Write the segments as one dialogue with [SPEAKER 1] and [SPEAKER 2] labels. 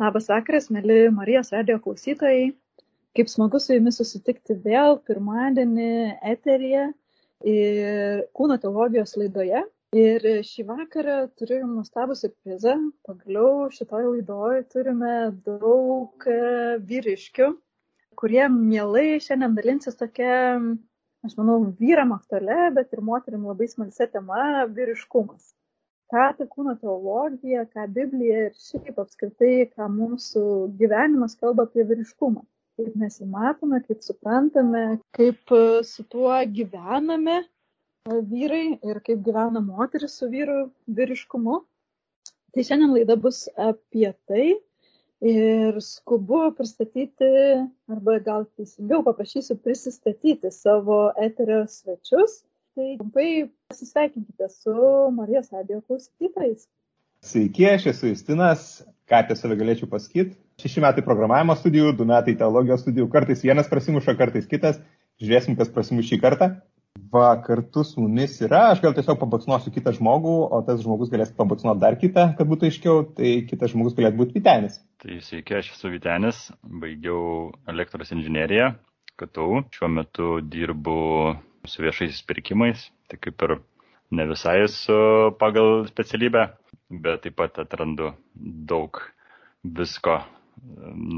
[SPEAKER 1] Labas vakaras, mėly Marijos radio klausytojai. Kaip smagu su jumis susitikti vėl pirmadienį eteryje ir kūno teologijos laidoje. Ir šį vakarą turiu jums nuostabų surprizą. Pagaliau šitoje laidoje turime daug e, vyriškių, kurie mielai šiandien dalinsis tokia, aš manau, vyram aktualia, bet ir moterim labai smalsia tema - vyriškumas ką ta kūno teologija, ką Biblija ir šiaip apskritai, ką mūsų gyvenimas kalba apie vyriškumą. Kaip mes jį matome, kaip suprantame, kaip e, su tuo gyvename e, vyrai ir kaip gyvena moteris su vyru vyriškumu. Tai šiandien laida bus apie tai ir skubu pristatyti, arba gal teisingiau paprašysiu prisistatyti savo eterio svečius tai trumpai pasisveikinkite su Marijos radijo klausytojais.
[SPEAKER 2] Sveiki, aš esu Justinas, ką apie save galėčiau pasakyti. Šeši metai programavimo studijų, du metai teologijos studijų, kartais vienas prasimuša, kartais kitas. Žiūrėsim, kas prasimuš šį kartą. Va, kartu su mumis yra, aš gal tiesiog pabaksnuosiu kitą žmogų, o tas žmogus galės pabaksnuoti dar kitą, kad būtų aiškiau, tai kitas žmogus galėtų būti Vitenis.
[SPEAKER 3] Tai sveiki, aš esu Vitenis, baigiau elektros inžineriją, KTU, šiuo metu dirbu su viešaisiais pirkimais, tai kaip ir ne visai su pagal specialybę, bet taip pat atrandu daug visko e,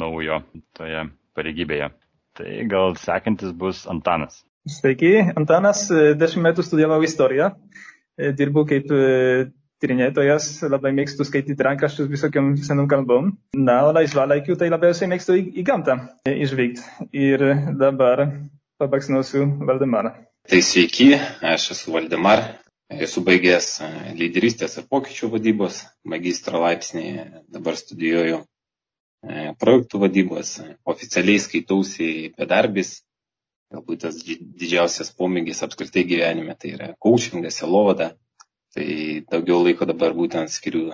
[SPEAKER 3] naujo toje pareigybėje. Tai gal sekantis bus Antanas.
[SPEAKER 4] Sveiki, Antanas, e, dešimt metų studijavau istoriją, e, dirbu kaip tyrinėtojas, labai mėgstu skaityti rankraščius visokiam senom kalbom. Na, o laisvalaikiu tai labiausiai mėgstu į, į gamtą išvykti. Ir dabar pabaksnosiu Valdemarą.
[SPEAKER 5] Tai sveiki, aš esu Valdemar, esu baigęs e, lyderystės ir pokyčių vadybos magistro laipsnį, dabar studijuoju e, projektų vadybos, oficialiai skaitausi bedarbis, galbūt tas didžiausias pomėgis apskritai gyvenime, tai yra coachingas, elovada, tai daugiau laiko dabar būtent skiriu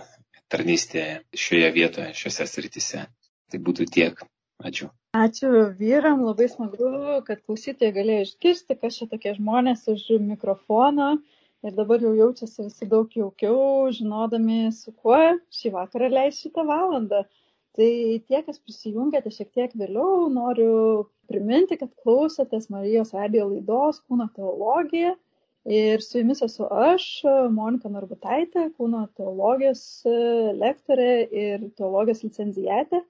[SPEAKER 5] tarnystė šioje vietoje, šiuose srityse. Tai būtų tiek. Ačiū.
[SPEAKER 1] Ačiū vyram, labai smagu, kad klausytojai galėjo išgirsti, kas čia tokie žmonės už mikrofono ir dabar jau jaučiasi visi daug jaukiau, žinodami, su kuo šį vakarą leis šitą valandą. Tai tie, kas prisijungėte šiek tiek vėliau, noriu priminti, kad klausotės Marijos radio laidos Kūno teologija. Ir su jumis esu aš, Monika Narbutaitė, kūno teologijos lektorė ir teologijos licenzijatė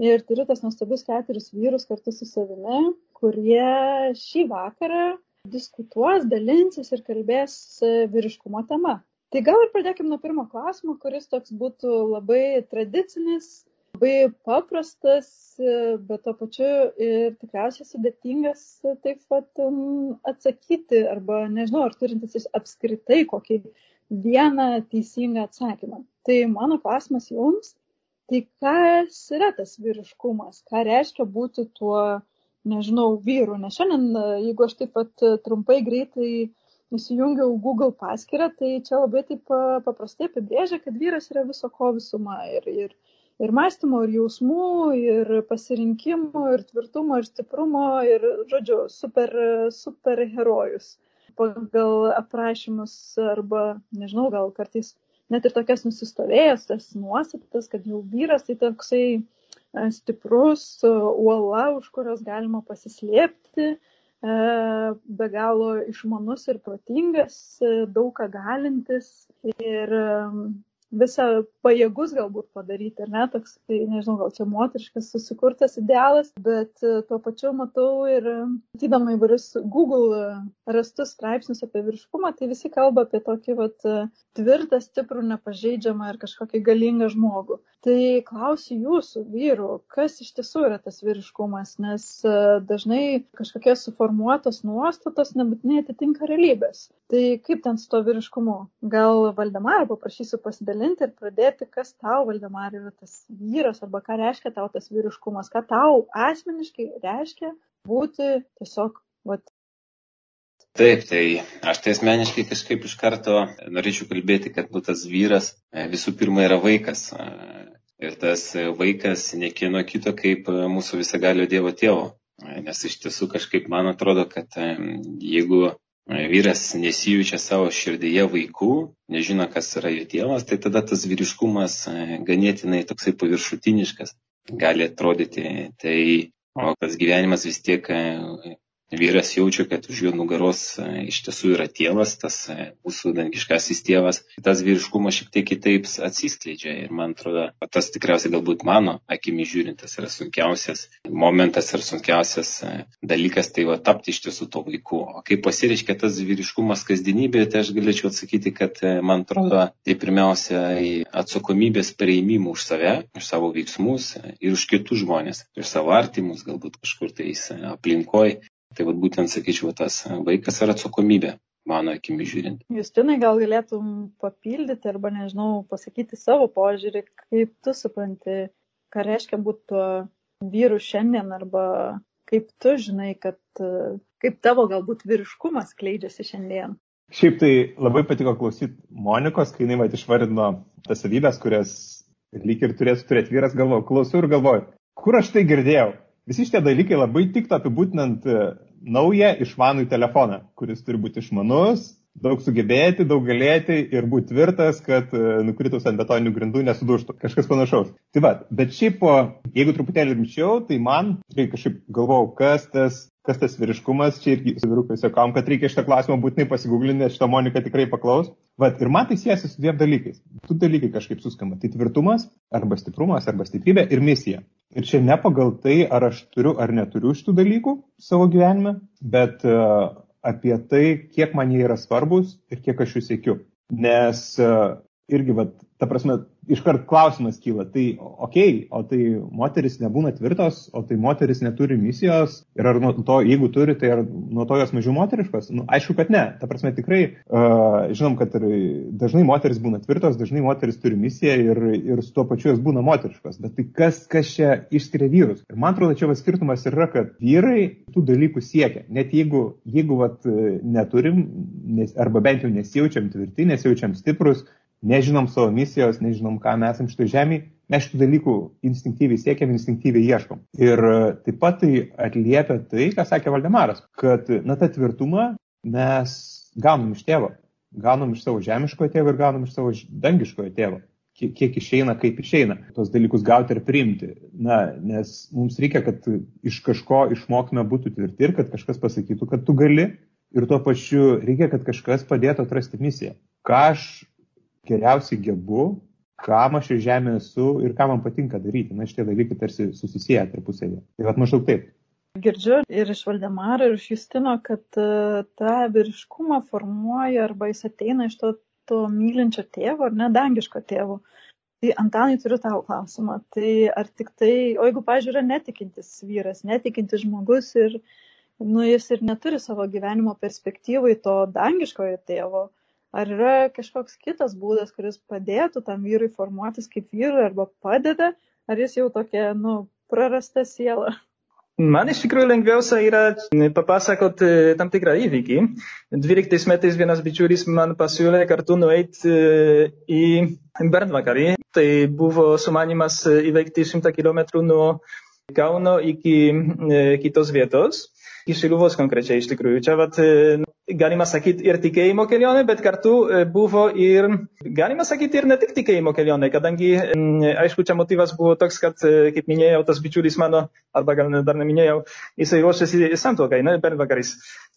[SPEAKER 1] ir turiu tas nuostabius keturis vyrus kartu su savimi, kurie šį vakarą diskutuos, dalinsis ir kalbės vyriškumo tema. Tai gal ir pradėkime nuo pirmo klausimo, kuris toks būtų labai tradicinis, labai paprastas, bet to pačiu ir tikriausiai sudėtingas taip pat um, atsakyti, arba nežinau, ar turintis apskritai kokį vieną teisingą atsakymą. Tai mano klausimas jums, tai kas yra tas vyriškumas? Ką reiškia būti tuo nežinau vyru? Nes šiandien jeigu aš taip pat trumpai greitai įsijungiau google paskyrą tai čia labai taip paprastai apibrėžia kad vyras yra viso ko visuma. Ir ir ir mąstymo ir jausmų ir pasirinkimų ir tvirtumo ir stiprumo ir žodžiu super super herojus. Pagal aprašymus arba nežinau gal kartais net ir tokias nusistovėjusias nuostatas, kad jau vyras tai toksai e, stiprus uola, už kurios galima pasislėpti, e, be galo išmanus ir protingas, e, daug ką galintis ir visą pajėgus galbūt padaryti, ar ne, toks, tai nežinau, gal čia moteriškas susikurtas idealas, bet e, tuo pačiu matau ir, matydama įvairius Google e, rastus straipsnius apie virškumą, tai visi kalba apie tokį vat, e, tvirtą, stiprų, nepažeidžiamą ir kažkokį galingą žmogų. Tai klausiu jūsų vyrų, kas iš tiesų yra tas vyriškumas, nes dažnai kažkokie suformuotos nuostatos nebūtinai atitinka realybės. Tai kaip ten su to vyriškumu? Gal Valdemarą paprašysiu pasidalinti pasidalinti ir pradėti, kas tau, Valdemar, yra tas vyras arba ką reiškia tau tas vyriškumas, ką tau asmeniškai reiškia būti tiesiog vat,
[SPEAKER 5] Taip, tai aš tai asmeniškai kažkaip iš karto norėčiau kalbėti, kad nu, tas vyras e, visų pirma yra vaikas. E, ir tas vaikas nekieno kito kaip mūsų visagalio Dievo tėvo. E, nes iš tiesų kažkaip man atrodo, kad jeigu vyras nesijaučia savo širdyje vaikų, nežino, kas yra jų tėvas, tai tada tas vyriškumas ganėtinai toksai paviršutiniškas gali atrodyti. Tai o tas gyvenimas vis tiek vyras jaučia, kad už jo nugaros e, iš tiesų yra tėvas, tas e, mūsų dangiškasis tėvas, tas vyriškumas šiek tiek kitaip atsiskleidžia. Ir man atrodo, tas tikriausiai galbūt mano akimi žiūrintas yra sunkiausias momentas ir sunkiausias e, dalykas, tai va tapti iš tiesų to vaiku. O kaip pasireiškia tas vyriškumas kasdienybėje, tai aš galėčiau atsakyti, kad man atrodo, tai pirmiausia atsakomybės pareimimų už save, už savo veiksmus ir už kitus žmonės, už savo artimus, galbūt kažkur tais aplinkoje tai vat būtent sakyčiau tas vaikas ar atsakomybė mano akimi žiūrint.
[SPEAKER 1] Justinai, gal galėtum papildyti arba, nežinau, pasakyti savo požiūrį, kaip tu supranti, ką reiškia būti tuo vyru šiandien arba kaip tu žinai, kad kaip tavo galbūt vyriškumas kleidžiasi šiandien.
[SPEAKER 2] Šiaip tai labai patiko klausyti Monikos, kai jinai va išvardino tas savybės, kurias lyg ir turėtų turėti vyras, galvoju, klausau ir galvoju, kur aš tai girdėjau. Visi šitie dalykai labai tiktų apibūtinant e, naują išmanų telefoną, kuris turi būti išmanus, daug sugebėti, daug galėti ir būti tvirtas, kad e, nukritus ant betoninių grindų nesuduštų. Kažkas panašaus. Tai va, bet šiaip, jeigu truputėlį rimčiau, tai man, tai kažkaip galvojau, kas tas, kas tas vyriškumas, čia irgi su vyrukai sakom, kad reikia šitą klausimą būtinai pasigūglinti, nes šitą Monika tikrai paklaus. Va, ir man tai siejasi su dviem dalykais. Tu dalykai kažkaip suskamba. Tai tvirtumas, arba stiprumas, arba stiprybė ir misija. Ir čia ne pagal tai, ar aš turiu ar neturiu šitų dalykų savo gyvenime, bet uh, apie tai, kiek man jie yra svarbus ir kiek aš jų sėkiu. Nes uh, irgi, vat, ta prasme, iškart klausimas kyla, tai okei, okay, o tai moteris nebūna tvirtos, o tai moteris neturi misijos ir ar nuo to, jeigu turi, tai ar nuo to jos mažiau moteriškos? Nu, aišku, kad ne. Ta prasme, tikrai uh, žinom, kad ir dažnai moteris būna tvirtos, dažnai moteris turi misiją ir, ir su tuo pačiu jos būna moteriškos. Bet tai kas, kas čia išskiria vyrus? Ir man atrodo, čia skirtumas yra, kad vyrai tų dalykų siekia. Net jeigu, jeigu vat, neturim, nes, arba bent jau nesijaučiam tvirti, nesijaučiam stiprus, nežinom savo misijos, nežinom, ką mes esam šitoj žemėje, mes šitų dalykų instinktyviai siekiam, instinktyviai ieškom. Ir e, taip pat tai atliepia tai, ką sakė Valdemaras, kad, na, tą tvirtumą mes gaunam iš tėvo, gaunam iš savo žemiškojo tėvo ir gaunam iš savo dangiškojo tėvo. Kiek, kiek išeina, kaip išeina, tos dalykus gauti ir priimti. Na, nes mums reikia, kad iš kažko išmokime būti tvirti ir kad kažkas pasakytų, kad tu gali. Ir tuo pačiu reikia, kad kažkas padėtų atrasti misiją. Ką aš geriausiai gebu, kam aš iš žemė esu ir ką man patinka daryti. Na, šitie dalykai tarsi susisieja tarpusavėje. Tai vad maždaug taip.
[SPEAKER 1] Girdžiu ir iš Valdemaro, ir iš Justino, kad uh, tą vyriškumą formuoja arba jis ateina iš to, to mylinčio tėvo ar nedangiško tėvo. Tai Antanai turiu tau klausimą. Tai ar tik tai, o jeigu, pažiūrė, netikintis vyras, netikintis žmogus ir, nu, jis ir neturi savo gyvenimo perspektyvai to dangiškojo tėvo, ar yra kažkoks kitas būdas, kuris padėtų tam vyrui formuotis kaip vyrui arba padeda, ar jis jau tokia, nu, prarasta siela?
[SPEAKER 4] Man iš tikrųjų lengviausia yra papasakot tam tikrą įvykį. 12 metais vienas bičiulis man pasiūlė kartu nueiti į Bernvakarį. Tai buvo sumanimas įveikti 100 km nuo Kauno iki kitos vietos. Iki Šiluvos konkrečiai iš tikrųjų. Čia vat galima sakyti, ir tikėjimo kelionė, bet kartu e, buvo ir, galima sakyti, ir ne tik tikėjimo kelionė, kadangi, aišku, čia motyvas buvo toks, kad, e, kaip minėjau, tas bičiulis mano, arba gal dar neminėjau, jisai ruošiasi santokai, ne, bernvakaris.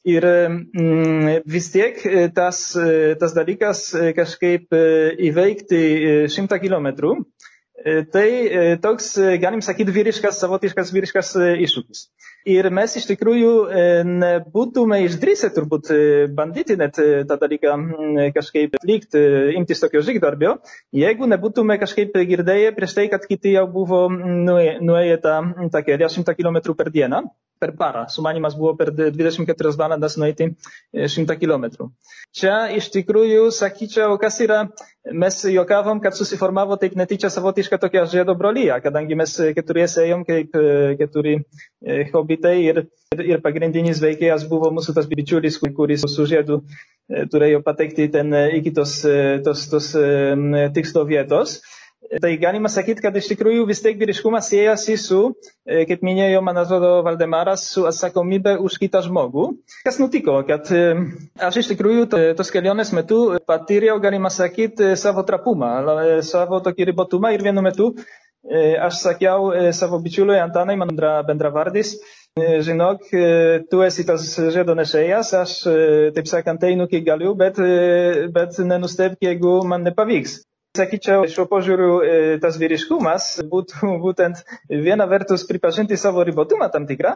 [SPEAKER 4] Ir mm, vis tiek e, tas, tas dalykas kažkaip įveikti šimtą kilometrų, tai toks, galim sakyti, vyriškas, savotiškas vyriškas iššūkis. Ir mes iš tikrųjų nebūtume išdrįsę turbūt bandyti net tą dalyką kažkaip atlikti, imtis tokio žygdarbio, jeigu nebūtume kažkaip girdėję prieš tai, kad kiti jau buvo nuėję tą, kelią 100 km per dieną per parą. Sumanimas buvo per 24 valandas nueiti 100 km. Čia iš tikrųjų sakyčiau, kas yra, mes juokavom, kad susiformavo taip netyčia savotiška tokia žiedo brolyje, kadangi mes keturiese ėjom kaip keturi hobitai ir, ir pagrindinis veikėjas buvo mūsų tas bičiulis, kuris su žiedu turėjo patekti ten iki tos, tos, tos tikslo vietos. Tai galima sakyti, kad iš tikrųjų vis tiek vyriškumas siejasi su, e, kaip minėjo, man atrodo, Valdemaras, su atsakomybė už kitą žmogų. Kas nutiko, kad e, aš iš tikrųjų tos kelionės metu patyriau, galima sakyti, savo trapumą, savo tokį ribotumą ir vienu metu aš sakiau savo bičiuliui Antanai, man bendravardis, žinok, tu esi tas žiedo aš, taip sakant, einu kiek galiu, bet, bet nenustebk, jeigu man nepavyks. Sakyčiau, šiuo požiūriu tas vyriškumas būtų būtent viena vertus pripažinti savo ribotumą tam tikrą,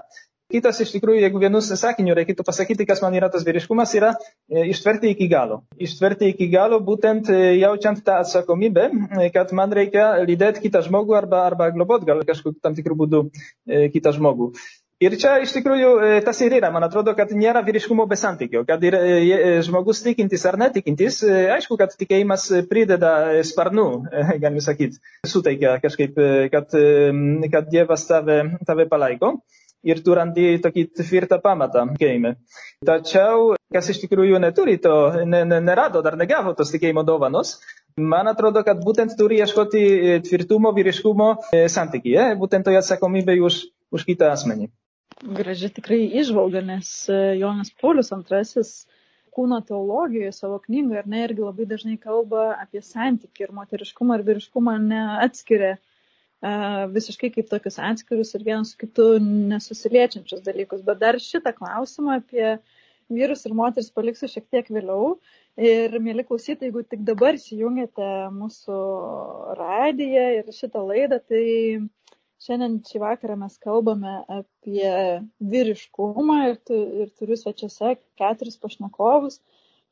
[SPEAKER 4] kitas iš tikrųjų, jeigu vienu sakiniu reikėtų pasakyti, kas man yra tas vyriškumas, yra ištverti iki galo. Ištverti iki galo, būtent jaučiant tą atsakomybę, kad man reikia lydėti kitą žmogų arba, arba globot gal kažkokiu tam tikrų būdų kitą žmogų. Ir čia iš tikrųjų tas ir yra, man atrodo, kad nėra vyriškumo be santykio, kad ir žmogus tikintis ar netikintis, aišku, kad tikėjimas prideda sparnų, galime sakyti, suteikia kažkaip, kad, kad Dievas tave, tave palaiko ir tu randi tokį tvirtą pamatą tikėjime. Tačiau, kas iš tikrųjų neturi to, ne, ne, nerado, dar negavo tos tikėjimo dovanos, man atrodo, kad būtent turi ieškoti tvirtumo, vyriškumo santykyje, būtent toje atsakomybėje už, už kitą asmenį.
[SPEAKER 1] Graži tikrai išvalga, nes e, Jonas Paulius II kūno teologijoje savo knygoje ir ne irgi labai dažnai kalba apie santykį ir moteriškumą ir vyriškumą neatskiria uh, visiškai kaip tokius atskirius ir vienas su kitu nesusiliečiančius dalykus. Bet dar šitą klausimą apie vyrus ir moteris paliksiu šiek tiek vėliau. Ir, mėly klausytojai, jeigu tik dabar įsijungėte mūsų radiją ir šitą laidą, tai Šiandien šį vakarą mes kalbame apie vyriškumą ir, tu, ir turiu svečiuose keturis pašnekovus,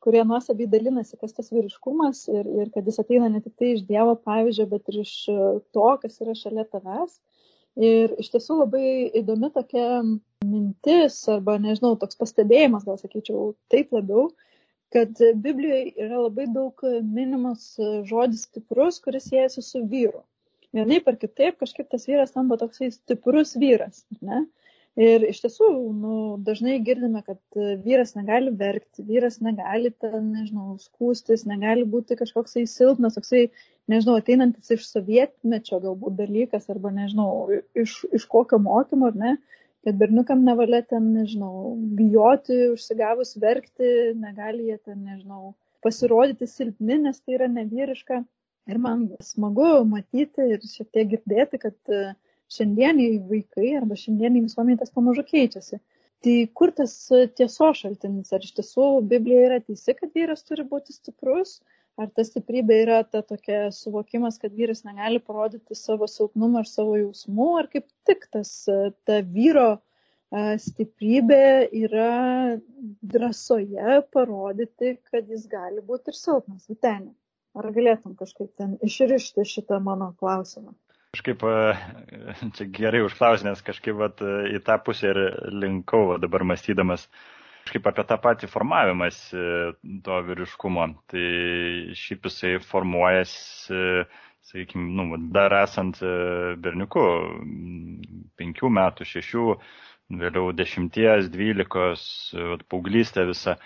[SPEAKER 1] kurie nuosabiai dalinasi, kas tas vyriškumas ir, ir kad jis ateina ne tik tai iš Dievo pavyzdžio, bet ir iš to, kas yra šalia tavęs. Ir iš tiesų labai įdomi tokia mintis arba, nežinau, toks pastebėjimas, gal sakyčiau, taip labiau, kad Biblijoje yra labai daug minimas žodis stiprus, kuris siejasi su vyru vienaip ar kitaip kažkaip tas vyras tampa toksai stiprus vyras, ne? Ir iš tiesų, nu, dažnai girdime, kad vyras negali verkti, vyras negali, ten, nežinau, skūstis, negali būti kažkoksai silpnas, toksai, nežinau, ateinantis iš sovietmečio galbūt dalykas, arba, nežinau, iš, iš kokio mokymo, ar ne, kad berniukam nevalia ten, nežinau, bijoti, užsigavus verkti, negali jie ten, nežinau, pasirodyti silpni, nes tai yra nevyriška. Ir man smagu matyti ir šiek tiek girdėti, kad e, šiandieniai vaikai arba šiandieniai visuomenė tas pamažu keičiasi. Tai kur tas tiesos šaltinis? Ar iš tiesų Biblija yra teisi, kad vyras turi būti stiprus? Ar ta stiprybė yra ta tokia suvokimas, kad vyras negali parodyti savo silpnumą ir savo jausmų? Ar kaip tik tas ta vyro stiprybė yra drąsoje parodyti, kad jis gali būti ir silpnas, Vitenė? Ar galėtum kažkaip ten išrišti šitą mano klausimą?
[SPEAKER 3] Kažkaip čia gerai užklausė, nes kažkaip vat, į tą pusę ir linkau dabar mąstydamas kažkaip apie tą patį formavimas to vyriškumo. Tai šiaip jisai formuojasi, sakykime, nu, dar esant berniuku, penkių metų, šešių, vėliau dešimties, dvylikos, paauglystė visa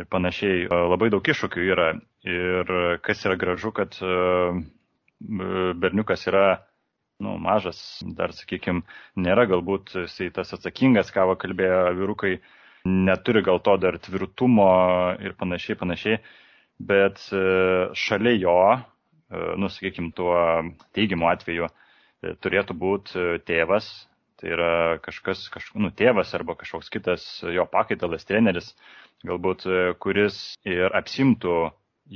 [SPEAKER 3] ir panašiai. Labai daug iššūkių yra. Ir kas yra gražu, kad berniukas yra nu, mažas, dar, sakykime, nėra galbūt jisai tas atsakingas, ką kalbėjo vyrukai, neturi gal to dar tvirtumo ir panašiai, panašiai, bet šalia jo, nu, sakykime, tuo teigiamu atveju turėtų būti tėvas, tai yra kažkas, kažkoks, nu, tėvas arba kažkoks kitas jo pakaitalas, treneris, galbūt e, kuris ir apsimtų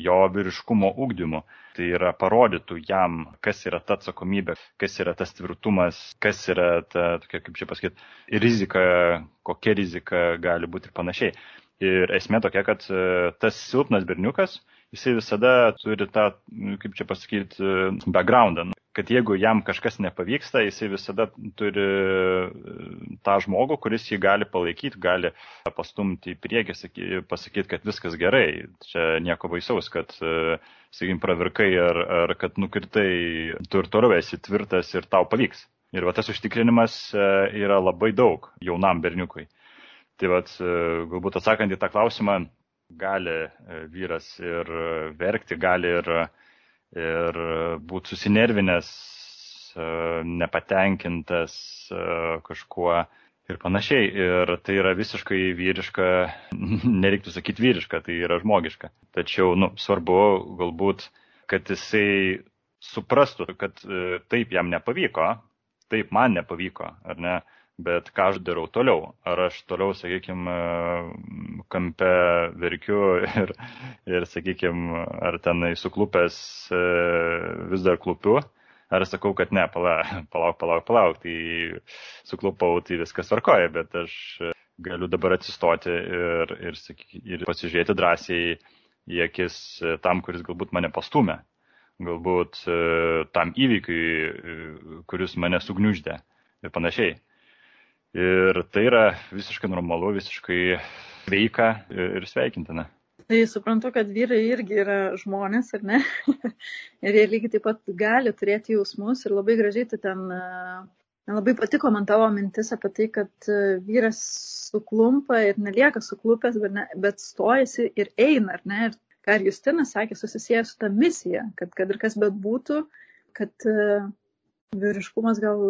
[SPEAKER 3] jo vyriškumo ugdymu. Tai yra parodytų jam, kas yra ta atsakomybė, kas yra tas tvirtumas, kas yra ta, tokia, kaip čia pasakyti, rizika, kokia rizika gali būti ir panašiai. Ir esmė tokia, kad e, tas silpnas berniukas, jisai visada turi tą, kaip čia pasakyti, backgroundą kad jeigu jam kažkas nepavyksta, jisai visada turi e, tą žmogų, kuris jį gali palaikyti, gali pastumti į priekį, pasakyti, kad viskas gerai. Čia nieko baisaus, kad, e, sakykim, pravirkai ar, ar kad nukritai, tu ir toliau esi tvirtas ir tau pavyks. Ir va tas užtikrinimas e, yra labai daug jaunam berniukui. Tai va, galbūt atsakant į tą klausimą, gali vyras ir verkti, gali ir ir būti susinervinęs, e, nepatenkintas e, kažkuo ir panašiai. Ir tai yra visiškai vyriška, nereiktų sakyti vyriška, tai yra žmogiška. Tačiau, nu, svarbu galbūt, kad jisai suprastų, kad e, taip jam nepavyko, taip man nepavyko, ar ne? Bet ką aš darau toliau. Ar aš toliau, sakykime, kampe verkiu ir, ir sakykime, ar tenai suklupęs e, vis dar klupiu, ar sakau, kad ne, palauk, palauk, palauk, palauk, tai suklupau, tai viskas varkoja, bet aš galiu dabar atsistoti ir, ir, ir pasižiūrėti drąsiai į akis tam, kuris galbūt mane pastumė, galbūt e, tam įvykiui, e, kuris mane sugniuždė ir panašiai. Ir tai yra visiškai normalu, visiškai sveika ir sveikintina.
[SPEAKER 1] Tai suprantu, kad vyrai irgi yra žmonės, ar ne? ir jie lygiai taip pat gali turėti jausmus ir labai gražiai tu ten, labai patiko man tavo mintis apie tai, kad vyras suklumpa ir nelieka suklupęs, bet, ne, bet stojasi ir eina, ar ne? Ir ką ir Justinas sakė, susisieja su tą misiją, kad kad ir kas bet būtų, kad vyriškumas gal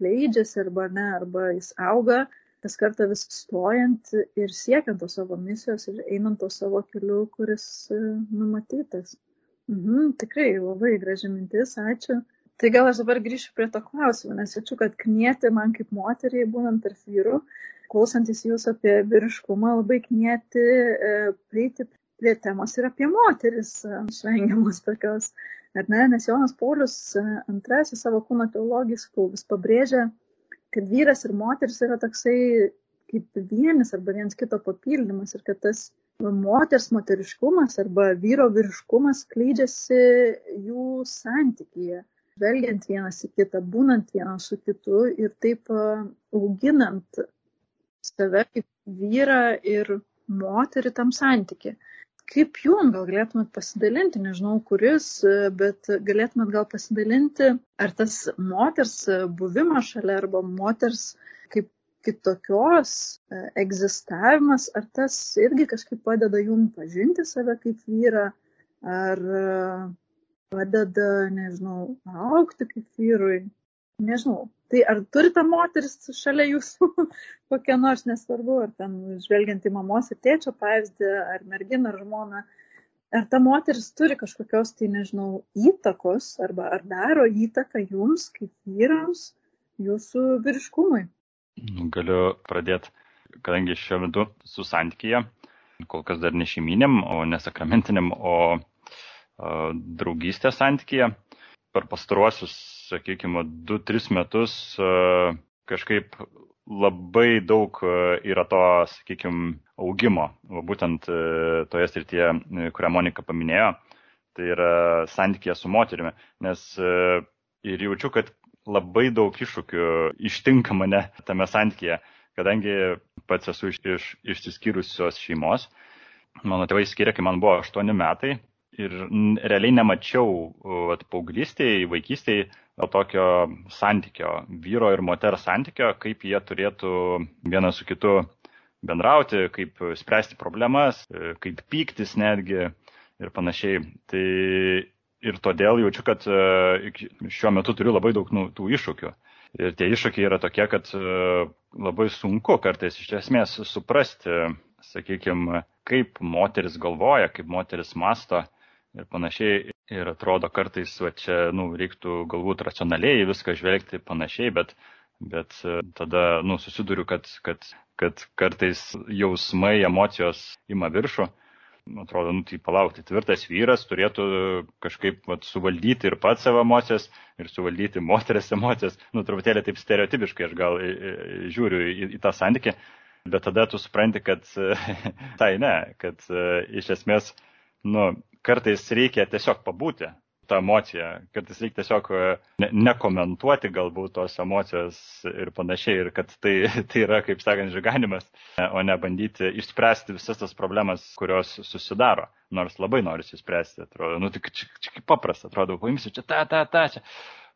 [SPEAKER 1] skleidžiasi arba ne, arba jis auga, kas kartą vis stojant ir siekiant tos savo misijos ir einant to savo keliu, kuris e, numatytas. Mhm, tikrai labai graži mintis, ačiū. Tai gal aš dabar grįšiu prie to klausimo, nes jaučiu, kad knieti man kaip moteriai, būnant tarp vyrų, klausantis jūsų apie vyriškumą, labai knieti e, prieiti prie temos ir apie moteris, e, švengiamos tokios ar ne? Nes Jonas Paulius II savo kūno teologijos vis pabrėžia, kad vyras ir moteris yra toksai kaip vienis arba viens kito papildymas ir kad tas moters moteriškumas arba vyro vyriškumas kleidžiasi jų santykyje, žvelgiant vienas į kitą, būnant vienas su kitu ir taip auginant save kaip vyrą ir moterį tam santykiai kaip jum gal galėtumėt pasidalinti, nežinau kuris, bet galėtumėt gal pasidalinti, ar tas moters buvimas šalia arba moters kaip kitokios e, egzistavimas, ar tas irgi kažkaip padeda jum pažinti save kaip vyrą, ar e, padeda, nežinau, aukti kaip vyrui, nežinau. Tai ar turite moteris šalia jūsų kokią nors, nesvarbu, ar ten žvelgiant į mamos ir tėčio pavyzdį, ar merginą, ar žmoną, ar ta moteris turi kažkokios, tai nežinau, įtakos, arba ar daro įtaką jums, kaip vyrams, jūsų vyriškumui?
[SPEAKER 3] Galiu pradėti, kadangi šiuo metu su santykyje, kol kas dar ne šeiminėm, o nesakramentiniam, o, o draugystės santykyje per pastaruosius, sakykime, 2-3 metus e, kažkaip labai daug e, yra to, sakykime, augimo, būtent e, toje srityje, kurią Monika paminėjo, tai yra santykė su moterimi, nes ir jaučiu, kad labai daug iššūkių ištinka mane tame santykėje, kadangi pats esu iš, iš išsiskyrusios šeimos. Mano tėvai skiria, kai man buvo 8 metai ir realiai nemačiau paauglystėje, vaikystėje tokio santykio, vyro ir moters santykio, kaip jie turėtų vienas su kitu bendrauti, kaip spręsti problemas, kaip pyktis netgi ir panašiai. Tai ir todėl jaučiu, kad e, šiuo metu turiu labai daug nu, tų iššūkių. Ir tie iššūkiai yra tokie, kad e, labai sunku kartais iš esmės suprasti, sakykime, kaip moteris galvoja, kaip moteris masto ir panašiai. Ir atrodo kartais, va čia, nu, reiktų galbūt racionaliai viską žvelgti panašiai, bet, bet e, tada, nu, susiduriu, kad, kad, kad kartais jausmai, emocijos ima viršų. Atrodo, nu, tai palaukti, tvirtas vyras turėtų kažkaip vat, suvaldyti ir pats savo emocijas, ir suvaldyti moteris emocijas. Nu, truputėlį taip stereotipiškai aš gal žiūriu į, į tą santykį, bet tada tu supranti, kad tai ne, kad e, iš esmės, nu, kartais reikia tiesiog pabūti tą emociją, kartais reikia tiesiog e, ne, nekomentuoti galbūt tos emocijos ir panašiai, ir kad tai, tai yra, kaip sakant, žyganimas, e, o ne bandyti išspręsti visas tas problemas, kurios susidaro. Nors labai nori išspręsti, atrodo, nu tik čia, čia kaip paprasta, atrodo, paimsiu čia tą, tą, tą, čia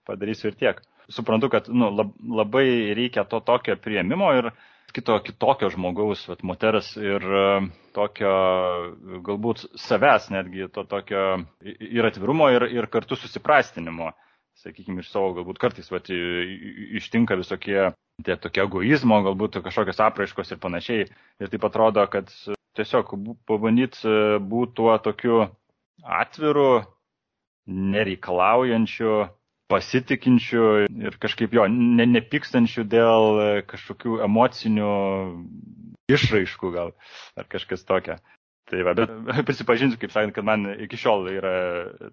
[SPEAKER 3] padarysiu ir tiek. Suprantu, kad nu, lab, labai reikia to tokio prieimimo ir kito, kitokio žmogaus, vat, moters ir e, tokio galbūt savęs netgi to tokio ir atvirumo ir, ir kartu susiprastinimo. Sakykime, iš savo galbūt kartais vat, ištinka visokie tie tokie egoizmo, galbūt kažkokios apraiškos ir panašiai. Ir taip atrodo, kad tiesiog pabandyti e, būti tuo tokiu atviru, nereikalaujančiu, pasitikinčių ir kažkaip jo ne, nepykstančių dėl kažkokių emocinių išraiškų gal ar kažkas tokia. Tai va, bet prisipažinsiu, kaip sakant, kad man iki šiol yra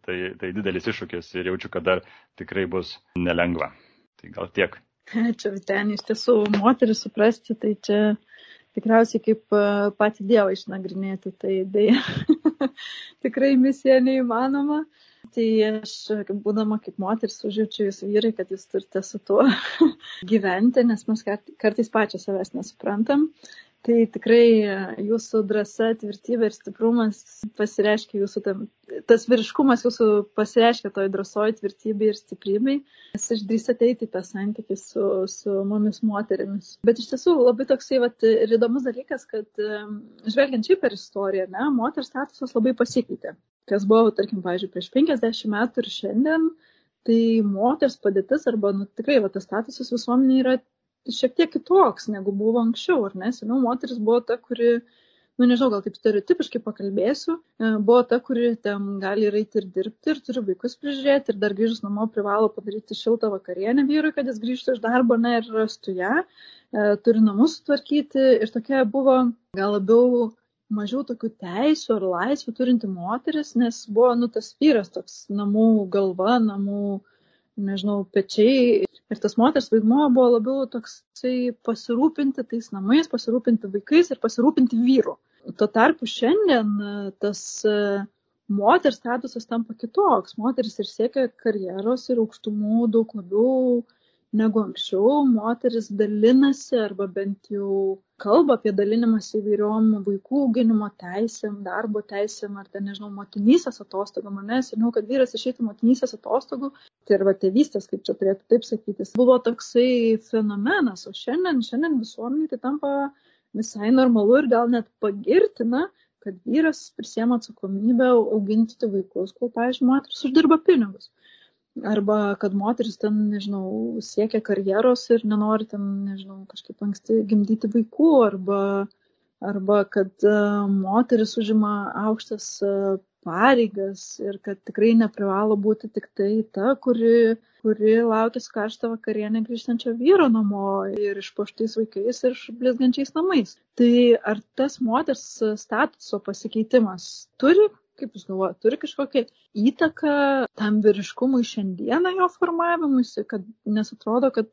[SPEAKER 3] tai, tai didelis iššūkis ir jaučiu, kad dar tikrai bus nelengva. Tai gal tiek.
[SPEAKER 1] Čia ten iš tiesų moteris suprasti, tai čia tikriausiai kaip e, patį Dievą išnagrinėti, tai dėja tikrai misija neįmanoma. Tai aš, būdama kaip moteris, užjaučiu jūs vyrai, kad jūs turite su tuo gyventi, nes mes kartais pačios savęs nesuprantam. Tai tikrai e, jūsų drąsa, tvirtybė ir stiprumas pasireiškia jūsų, tam, tas vyriškumas jūsų pasireiškia toj drąsoj, tvirtybė ir stiprybei, nes išdrįstate eiti tą santykį su, su mumis moterimis. Bet iš tiesų labai toksai vat, ir įdomus dalykas, kad e, žvelgiant šiaip per istoriją, ne, moters statusas labai pasikeitė. Kas buvo, tarkim, pavyzdžiui, prieš 50 metų ir šiandien, tai moters padėtis arba nu, tikrai va, tas statusas visuomenėje yra šiek tiek kitoks negu buvo anksčiau, ar ne? Seniau moteris buvo ta, kuri, nu nežinau, gal taip stereotipiškai pakalbėsiu, e, buvo ta, kuri ten gali eiti ir dirbti, ir turi vaikus prižiūrėti, ir dar grįžus namo privalo padaryti šiltą vakarienę vyrui, kad jis grįžtų iš darbo, ne, ir rastų ją, e, turi namus sutvarkyti, ir tokia buvo gal labiau mažiau tokių teisų ar laisvių turinti moteris, nes buvo, nu, tas vyras toks namų galva, namų nežinau, pečiai. Ir tas moters vaidmuo buvo labiau toksai pasirūpinti tais namais, pasirūpinti vaikais ir pasirūpinti vyru. Tuo tarpu šiandien tas e, moters statusas tampa kitoks. Moteris ir siekia karjeros ir aukštumų daug labiau negu anksčiau. Moteris dalinasi arba bent jau kalba apie dalinimąsi įvairiom vaikų auginimo teisėm, darbo teisėm ar ten, nežinau, motinysės atostogom. Nes žinau, kad vyras išeitų motinysės atostogų, tai arba tėvystės, kaip čia turėtų taip sakytis, buvo toksai fenomenas, o šiandien, šiandien visuomenė tai tampa visai normalu ir gal net pagirtina, kad vyras prisėmė atsakomybę auginti vaikus, kol, pavyzdžiui, moteris uždirba pinigus arba kad moteris ten, nežinau, siekia karjeros ir nenori ten, nežinau, kažkaip anksti gimdyti vaikų, arba, arba kad uh, moteris užima aukštas uh, pareigas ir kad tikrai neprivalo būti tik tai ta, kuri, kuri laukia su karštą vakarienę grįžtančio vyro namo ir išpoštais vaikais ir blizgančiais namais. Tai ar tas moters statuso pasikeitimas turi kaip jūs galvojat, turi kažkokią įtaką tam vyriškumui šiandieną jo formavimuisi, kad nes atrodo, kad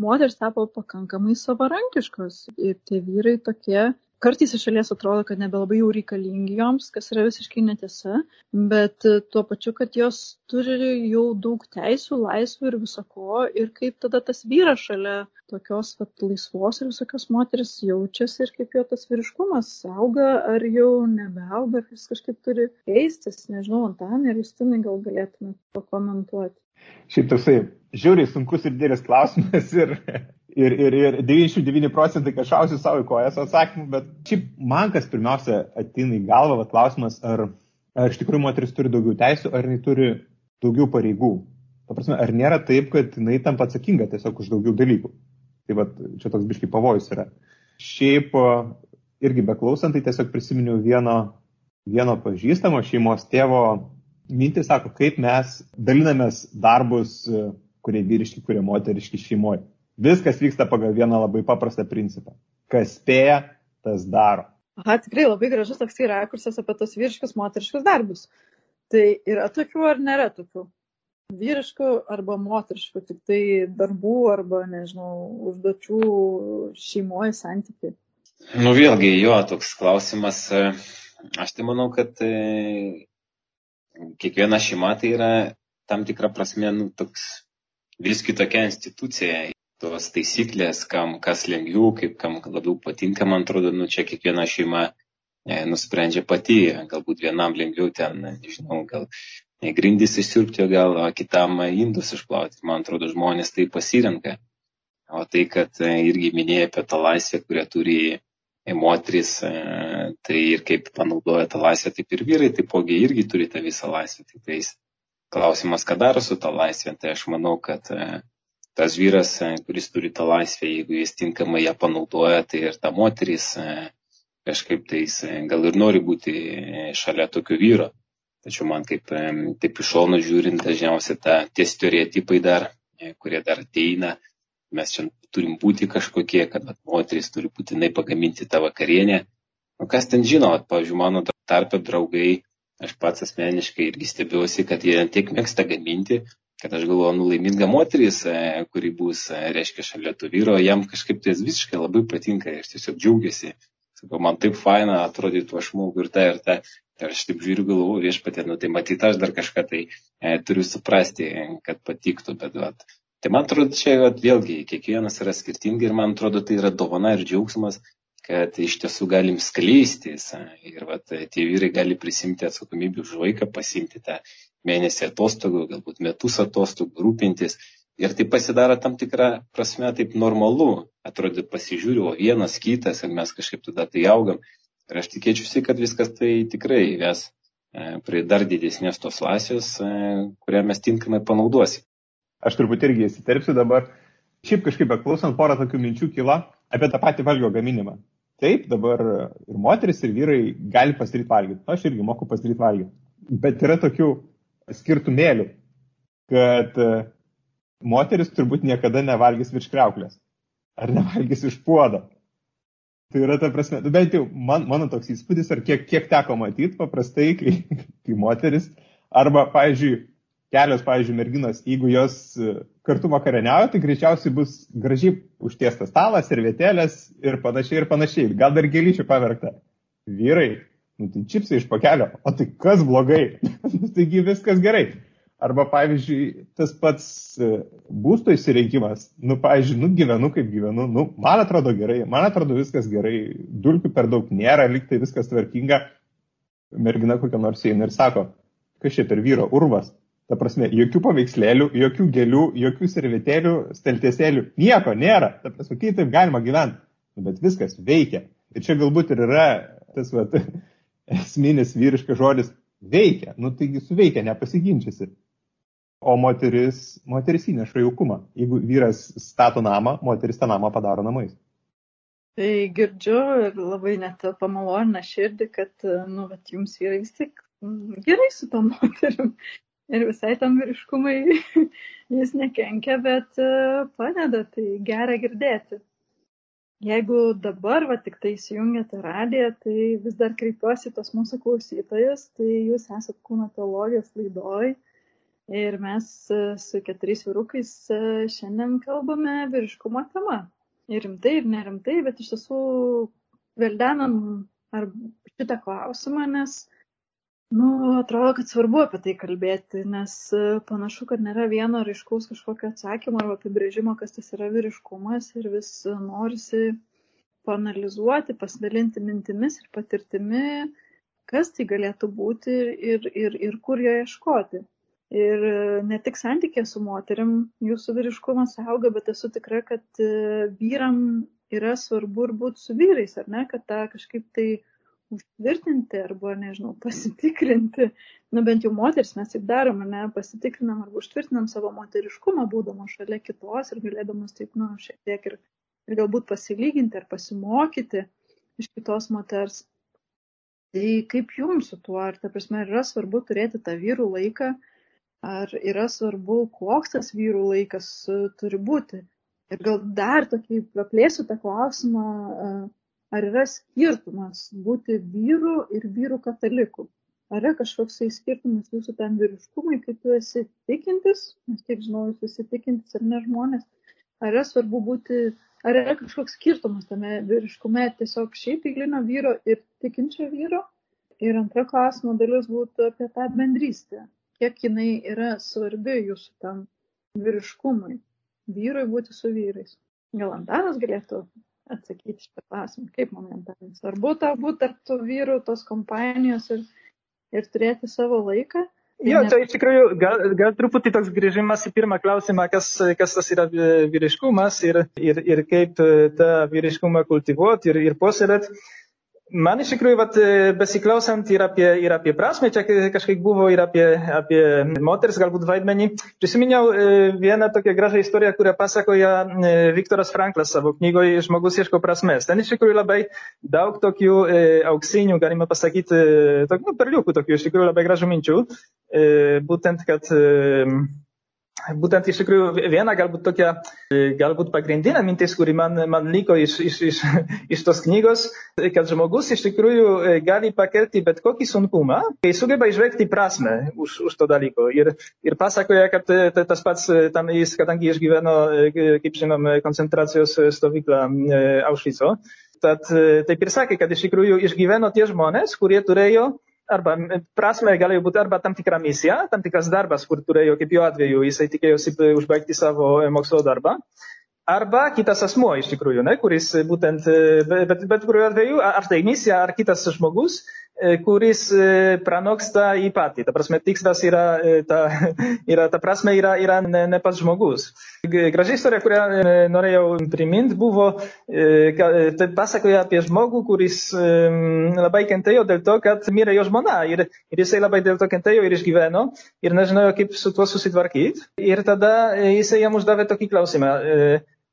[SPEAKER 1] moteris tapo pakankamai savarankiškos ir tie vyrai tokie kartais iš šalies atrodo, kad nebelabai jau reikalingi joms, kas yra visiškai netiesa, bet tuo pačiu, kad jos turi jau daug teisų, laisvių ir visako, ir kaip tada tas vyras šalia tokios vat, laisvos ir visokios moteris jaučiasi ir kaip jo tas vyriškumas auga, ar jau nebeauga, ar jis kažkaip turi keistis, nežinau, Antanai ir Justinai gal galėtumėte pakomentuoti.
[SPEAKER 2] Šiaip toksai žiauriai sunkus ir didelis klausimas ir ir, ir, ir 99 procentai kažkausiu savo į kojas atsakymų, bet šiaip man kas pirmiausia atina į galvą va, klausimas, ar, ar iš tikrųjų moteris turi daugiau teisų, ar jinai turi daugiau pareigų. Ta prasme, ar nėra taip, kad jinai tampa atsakinga tiesiog už daugiau dalykų. Tai va, čia toks biškai pavojus yra. Šiaip irgi beklausant, tai tiesiog prisiminiau vieno, vieno pažįstamo šeimos tėvo mintį, sako, kaip mes dalinamės darbus, kurie vyriški, kurie moteriški šeimoje. Viskas vyksta pagal vieną labai paprastą principą. Kas spėja, tas daro.
[SPEAKER 1] Aha, tikrai labai gražus toks yra kursas apie tos vyriškus, moteriškus darbus. Tai yra tokių ar nėra tokių? Vyriškų arba moteriškų, tik tai darbų arba, nežinau, užduočių šeimoje santykiai.
[SPEAKER 5] Nu vėlgi, jo, toks klausimas. E, aš tai manau, kad e, kiekviena šeima tai yra tam tikra prasme, nu, toks vis kitokia institucija tos taisyklės, kam kas lengviau, kaip kam labiau patinka, man atrodo, nu, čia kiekviena šeima e, nusprendžia pati, galbūt vienam lengviau ten, nežinau, gal grindys išsiurbti, o gal kitam indus išplauti. Man atrodo, žmonės tai pasirenka. O tai, kad e, irgi minėjai apie tą laisvę, kurią turi moteris, e, tai ir kaip panaudoja tą laisvę, taip ir vyrai, taipogi irgi turi tą visą laisvę. Tik tais klausimas, ką daro su tą laisvę, tai aš manau, kad tas vyras, kuris turi tą laisvę, jeigu jis tinkamai ją panaudoja, tai ir ta moteris kažkaip tais gal ir nori būti šalia tokio vyro. Tačiau man kaip taip iš šono žiūrint, dažniausiai ta, tie stereotipai dar, e, kurie dar ateina, mes čia turim būti kažkokie, kad vat, moteris turi būtinai pagaminti tą vakarienę. O kas ten žino, vat, pavyzdžiui, mano tarpe draugai, aš pats asmeniškai irgi stebiuosi, kad jie tiek mėgsta gaminti, kad aš galvoju, nu laiminga moteris, e, kuri bus, e, reiškia, šalia to vyro, jam kažkaip tai visiškai labai patinka ir tiesiog džiaugiasi. Sakau, man taip faina atrodytų, aš moku ir tą ir tą. Ir aš taip žiūriu, galvoju, viešpatė, nu tai matyt, aš dar kažką tai e, turiu suprasti, kad patiktų, bet, vat, tai man atrodo, čia vat, vėlgi, kiekvienas yra skirtingi ir man atrodo, tai yra dovana ir džiaugsmas, kad iš tiesų galim skleistis ir vat, tie vyrai gali prisimti atsakomybę už vaiką, pasimti tą mėnesį atostogų, galbūt metus atostogų, rūpintis. Ir tai pasidaro tam tikrą prasme taip normalu. Atrodo, pasižiūriu, o vienas, kitas, ir mes kažkaip tada tai augam. Ir aš tikėčiausi, kad viskas tai tikrai ves e, prie dar didesnės tos laisvės, e, kurią mes tinkamai panaudosim.
[SPEAKER 2] Aš turbūt irgi įsiterpsiu dabar. Šiaip kažkaip beklausant porą tokių minčių kyla apie tą patį valgio gaminimą. Taip, dabar ir moteris, ir vyrai gali pasidaryti valgyti. Aš irgi moku pasidaryti valgyti. Bet yra tokių skirtumėlių, kad e, moteris turbūt niekada nevalgys virš kreuklės. Ar nevalgys iš puodo. Tai yra ta prasme, nu, bent jau man, mano toks įspūdis, ar kiek, kiek teko matyti paprastai, kai, kai moteris, arba, pavyzdžiui, kelios, pavyzdžiui, merginos, jeigu jos e, kartu vakarieniauja, tai greičiausiai bus gražiai užtiestas stalas, servetėlės ir panašiai ir panašiai. Gal dar gėlyčių paverkta. Vyrai, nu tai čipsai iš pakelio, o tai kas blogai? Taigi viskas gerai. Arba, pavyzdžiui, tas pats e, būsto įsireikimas, nu, pavyzdžiui, nu, gyvenu kaip gyvenu, nu, man atrodo gerai, man atrodo viskas gerai, dulkių per daug nėra, liktai viskas tvarkinga. Mergina kokia nors eina ir sako, kas čia per vyro urvas. Ta prasme, jokių paveikslėlių, jokių gėlių, jokių servetėlių, steltėsėlių, nieko nėra. Ta prasme, kaip taip galima gyventi. Nu, bet viskas veikia. Ir čia galbūt ir yra tas vat, esminis vyriškas žodis veikia. Nu, taigi suveikia, nepasiginčiasi o moteris, moteris įneša jaukumą. Jeigu vyras stato namą, moteris tą namą padaro namais.
[SPEAKER 1] Tai girdžiu ir labai net pamalonina širdį, kad, nu, bet jums vyrai vis tik gerai su tom moterim. Ir visai tam vyriškumai jis nekenkia, bet e, padeda, tai gera girdėti. Jeigu dabar va tik tai įsijungiate radiją, tai vis dar kreipiuosi tos mūsų klausytojus, tai jūs esate kūno teologijos laidoj Ir mes e, su keturiais vyrukais e, šiandien kalbame vyriškumo tema. Ir rimtai, ir nerimtai, bet iš tiesų veldenam ar šitą klausimą, nes, nu, atrodo, kad svarbu apie tai kalbėti, nes e, panašu, kad nėra vieno ryškaus kažkokio atsakymo arba apibrėžimo, kas tas yra vyriškumas ir vis norisi panalizuoti, pasidalinti mintimis ir patirtimi, kas tai galėtų būti ir, ir, ir kur jo ieškoti. Ir e, ne tik santykė su moterim jūsų vyriškumas auga, bet esu tikra, kad e, vyram yra svarbu ir būti su vyrais, ar ne, kad tą kažkaip tai užtvirtinti arba, nežinau, pasitikrinti. Na bent jau moteris mes taip darom, ne, pasitikrinam arba užtvirtinam savo moteriškumą, būdama šalia kitos ir galėdamas taip, nu, šiek tiek ir, ir galbūt pasilyginti ar pasimokyti iš kitos moters. Tai kaip jums su tuo, ar ta prasme yra svarbu turėti tą vyrų laiką, ar yra svarbu, koks tas vyrų laikas e, turi būti. Ir gal dar tokį praplėsiu tą klausimą, e, ar yra skirtumas būti vyru ir vyrų kataliku. Ar yra kažkoks tai skirtumas jūsų ten vyriškumai, kai tu esi tikintis, nes kiek žinau, jūs esi tikintis ar ne žmonės, ar yra svarbu būti, ar yra kažkoks skirtumas tame vyriškume tiesiog šiaip eilinio vyro ir tikinčio vyro. Ir antra klausimo dalis būtų apie tą bendrystę kiek jinai yra svarbi jūsų tam vyriškumui, vyrui būti su vyrais. Gal Antanas galėtų atsakyti šitą klausimą, kaip Antanas, svarbu tau būti tarp tų vyrų, tos kompanijos ir, ir turėti savo laiką,
[SPEAKER 4] Jo, čia iš tikrųjų gal, gal truputį toks grįžimas į pirmą klausimą, kas, kas tas yra vyriškumas ir, ir, ir kaip tą vyriškumą kultivuoti ir, ir puoselėti. Man iš tikrųjų, vat, besiklausant ir apie, ir apie prasme, čia kažkaip buvo ir apie, apie moters galbūt vaidmenį, prisiminiau vieną tokią gražią istoriją, kurią pasakoja Viktoras Franklas savo knygoje Žmogus ieško prasmės. Ten iš tikrųjų labai daug tokių auksinių, galima pasakyti, tok, nu, perliukų tokių iš tikrųjų labai gražių minčių. Būtent, kad būtent iš tikrųjų viena galbūt tokia, galbūt pagrindinė mintis, kuri man, man liko iš, iš, iš, iš tos knygos, kad žmogus iš tikrųjų gali pakelti bet kokį sunkumą, kai sugeba išveikti prasme už, už to dalyko. Ir, ir pasakoja, kad tas pats tam jis, kadangi išgyveno, kaip žinom, koncentracijos stovyklą Aušvico, tad taip ir sakė, kad iš tikrųjų išgyveno tie žmonės, kurie turėjo arba prasme galėjo būti arba tam tikra misija, tam tikras darbas, kur turėjo, kaip jo atveju, jisai tikėjosi užbaigti savo mokslo darbą. Arba kitas asmuo iš tikrųjų, ne, kuris būtent, bet, bet kuriuo atveju, ar tai misija, ar kitas žmogus, kuris pranoksta į patį. Ta prasme, tikslas yra, ta, yra, ta prasme yra, yra ne, ne pats žmogus. Graži istorija, kurią norėjau priminti, buvo, tai pasakoja apie žmogų, kuris labai kentėjo dėl to, kad mirė jo žmona. Ir, ir jisai labai dėl to kentėjo ir išgyveno ir nežinojo, kaip su tuo susitvarkyti. Ir tada jisai jam uždavė tokį klausimą.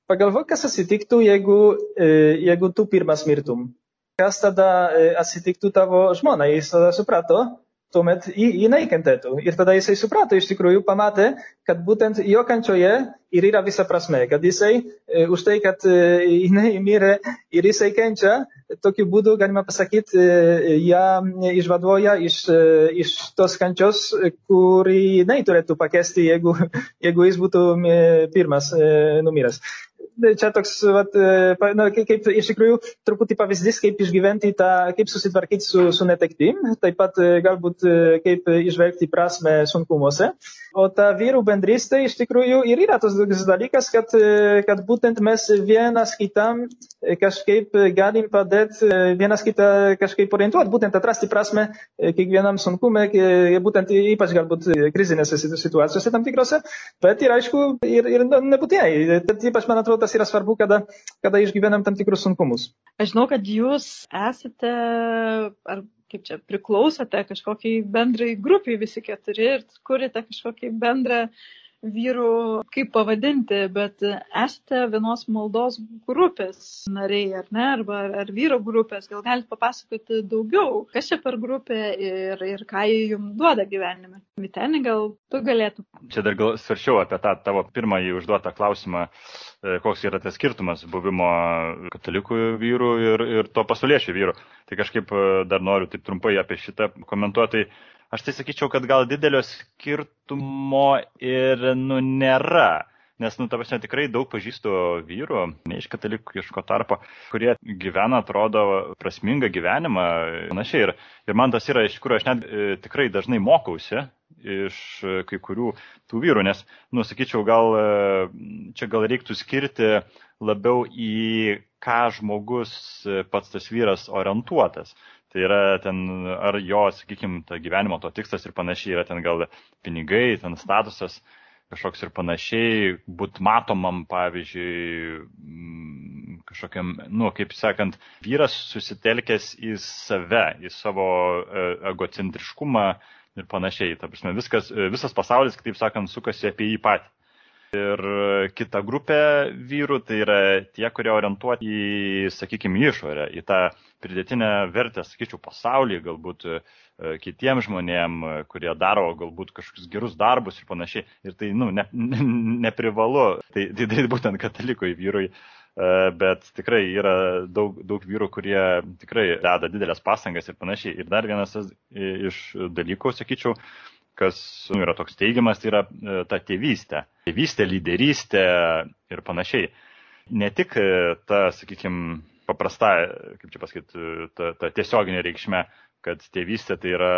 [SPEAKER 4] Pagalvok, kas atsitiktų, jeigu, jeigu tu pirmas mirtum kas tada atsitiktų tavo žmonai. Jis tada suprato, tuomet jinai kentėtų. Ir tada jisai suprato, iš tikrųjų pamatė, kad būtent jo kančioje ir yra visa prasme, kad jisai už tai, kad jinai mirė ir jisai kenčia, tokiu būdu, galima pasakyti, ją išvaduoja iš, iš tos kančios, kurį jinai turėtų pakesti, jeigu, jeigu jis būtų pirmas numiręs čia toks, vat, na, kaip, iš tikrųjų truputį pavyzdys, kaip išgyventi tą, kaip susitvarkyti su, su netektim, taip pat galbūt kaip išvelgti prasme sunkumuose. O ta vyrų bendrystė iš tikrųjų ir yra tas dalykas, kad, kad būtent mes vienas kitam kažkaip galim padėti, vienas kitą kažkaip orientuoti, būtent atrasti prasme kiekvienam sunkume, būtent ypač galbūt krizinėse situacijose tam tikrose, bet ir aišku, ir, ir nebūtinai. Tad ypač man atrodo, tas yra svarbu, kada, kada išgyvenam tam tikrus sunkumus.
[SPEAKER 1] Aš žinau, kad jūs esate, ar kaip čia, priklausote kažkokiai bendrai grupiai visi keturi ir kurite kažkokį bendrą vyrų, kaip pavadinti, bet esate vienos maldos grupės nariai, ar ne, arba ar, vyro grupės, gal galite papasakoti daugiau, kas čia per grupė ir, ir ką jie jums duoda gyvenime. Vitenį, gal tu galėtum.
[SPEAKER 3] Čia dar gal svaršiau apie tą tavo pirmąjį užduotą klausimą, koks yra tas skirtumas buvimo katalikų vyrų ir, ir to pasauliečių vyrų. Tai kažkaip dar noriu taip trumpai apie šitą komentuoti. Aš tai sakyčiau, kad gal didelio skirtumo ir nu, nėra. Nes, nu, ta prasme, tikrai daug pažįstu vyrų, ne iš katalikiško tarpo, kurie gyvena, atrodo, prasmingą gyvenimą, panašiai. Ir, ir man tas yra, iš tikrųjų, aš net e, tikrai dažnai mokausi iš kai kurių tų vyrų, nes, nu, sakyčiau, gal čia gal reiktų skirti labiau į ką žmogus pats tas vyras orientuotas. Tai yra ten, ar jo, sakykime, ta gyvenimo to tikslas ir panašiai yra ten gal pinigai, ten statusas kažkoks ir panašiai, būt matomam, pavyzdžiui, mm, kažkokiam, nu, kaip sakant, vyras susitelkęs į save, į savo e, egocentriškumą ir panašiai. Ta prasme, viskas, visas pasaulis, kitaip sakant, sukasi apie jį patį. Ir kita grupė vyrų tai yra tie, kurie orientuoti į, sakykime, išorę, į tą pridėtinę vertę, sakyčiau, pasaulyje, galbūt e, kitiems žmonėms, kurie daro galbūt kažkokius gerus darbus ir panašiai. Ir tai, nu, ne, ne, neprivalu, tai, tai, tai būtent katalikui vyrui, e, bet tikrai yra daug, daug vyrų, kurie tikrai deda didelės pasangas ir panašiai. Ir dar vienas iš dalykų, sakyčiau, kas nu, yra toks teigiamas, tai yra e, ta tėvystė. Tėvystė, lyderystė ir panašiai. Ne tik e, ta, sakykime, paprasta, kaip čia pasakyti, ta, ta tiesioginė reikšmė, kad tėvystė tai yra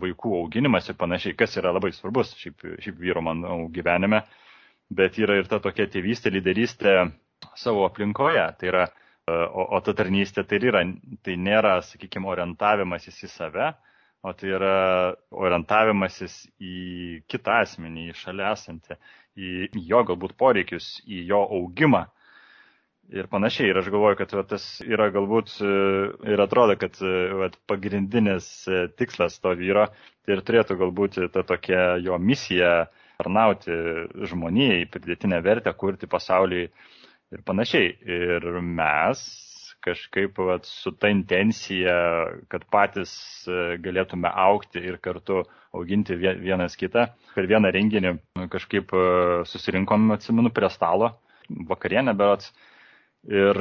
[SPEAKER 3] vaikų auginimas ir panašiai, kas yra labai svarbus šiaip, šiaip vyro, manau, gyvenime, bet yra ir ta tokia tėvystė, lyderystė savo aplinkoje. Tai yra, e, o, o ta tarnystė tai yra, tai nėra, sakykime, orientavimas į save, o tai yra orientavimasis į kitą asmenį, į šalia esantį, į jo galbūt poreikius, į jo augimą ir panašiai. Ir aš galvoju, kad va, tas yra galbūt e, ir atrodo, kad e, va, pagrindinis e, tikslas to vyro tai ir turėtų galbūt ta tokia jo misija tarnauti žmonijai, pridėtinę vertę, kurti pasauliui ir panašiai. Ir mes kažkaip vat, su ta intencija, kad patys galėtume aukti ir kartu auginti vienas kitą. Per vieną renginį kažkaip susirinkom, atsimenu, prie stalo, vakarienę berots, ir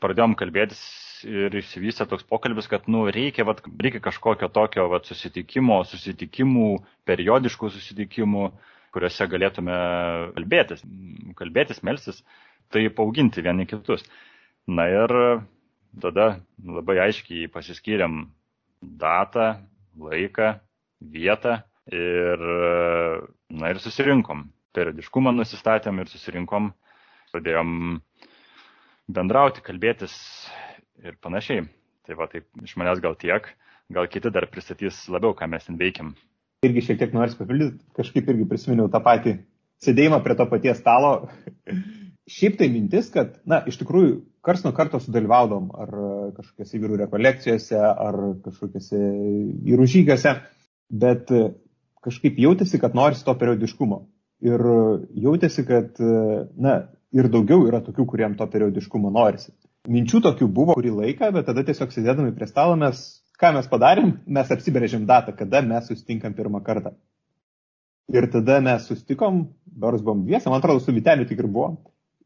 [SPEAKER 3] pradėjom kalbėtis ir išsivystė toks pokalbis, kad nu, reikia, vat, reikia kažkokio tokio vat, susitikimo, susitikimų, periodiškų susitikimų, kuriuose galėtume kalbėtis, kalbėtis, melstis, tai auginti vieni kitus. Na ir tada labai aiškiai pasiskyrėm datą, laiką, vietą ir, na, ir susirinkom. Periodiškumą nusistatėm ir susirinkom, pradėjom bendrauti, kalbėtis ir panašiai. Tai va, taip iš manęs gal tiek, gal kiti dar pristatys labiau, ką mes ten veikiam.
[SPEAKER 2] Irgi šiek tiek noriu papildyti, kažkaip irgi prisiminiau tą patį sėdėjimą prie to paties stalo. Šiaip tai mintis, kad, na, iš tikrųjų, kars nuo karto sudalyvaudom ar kažkokiose vyrų rekolekcijose, ar kažkokiose vyrų žygiuose, bet kažkaip jautėsi, kad norisi to periodiškumo. Ir jautėsi, kad, na, ir daugiau yra tokių, kuriem to periodiškumo norisi. Minčių tokių buvo kurį laiką, bet tada tiesiog sėdėdami prie stalo mes, ką mes padarėm, mes apsibrėžėm datą, kada mes susitinkam pirmą kartą. Ir tada mes susitikom, beros buvom dviese, man atrodo, su Viteliu tik ir buvo.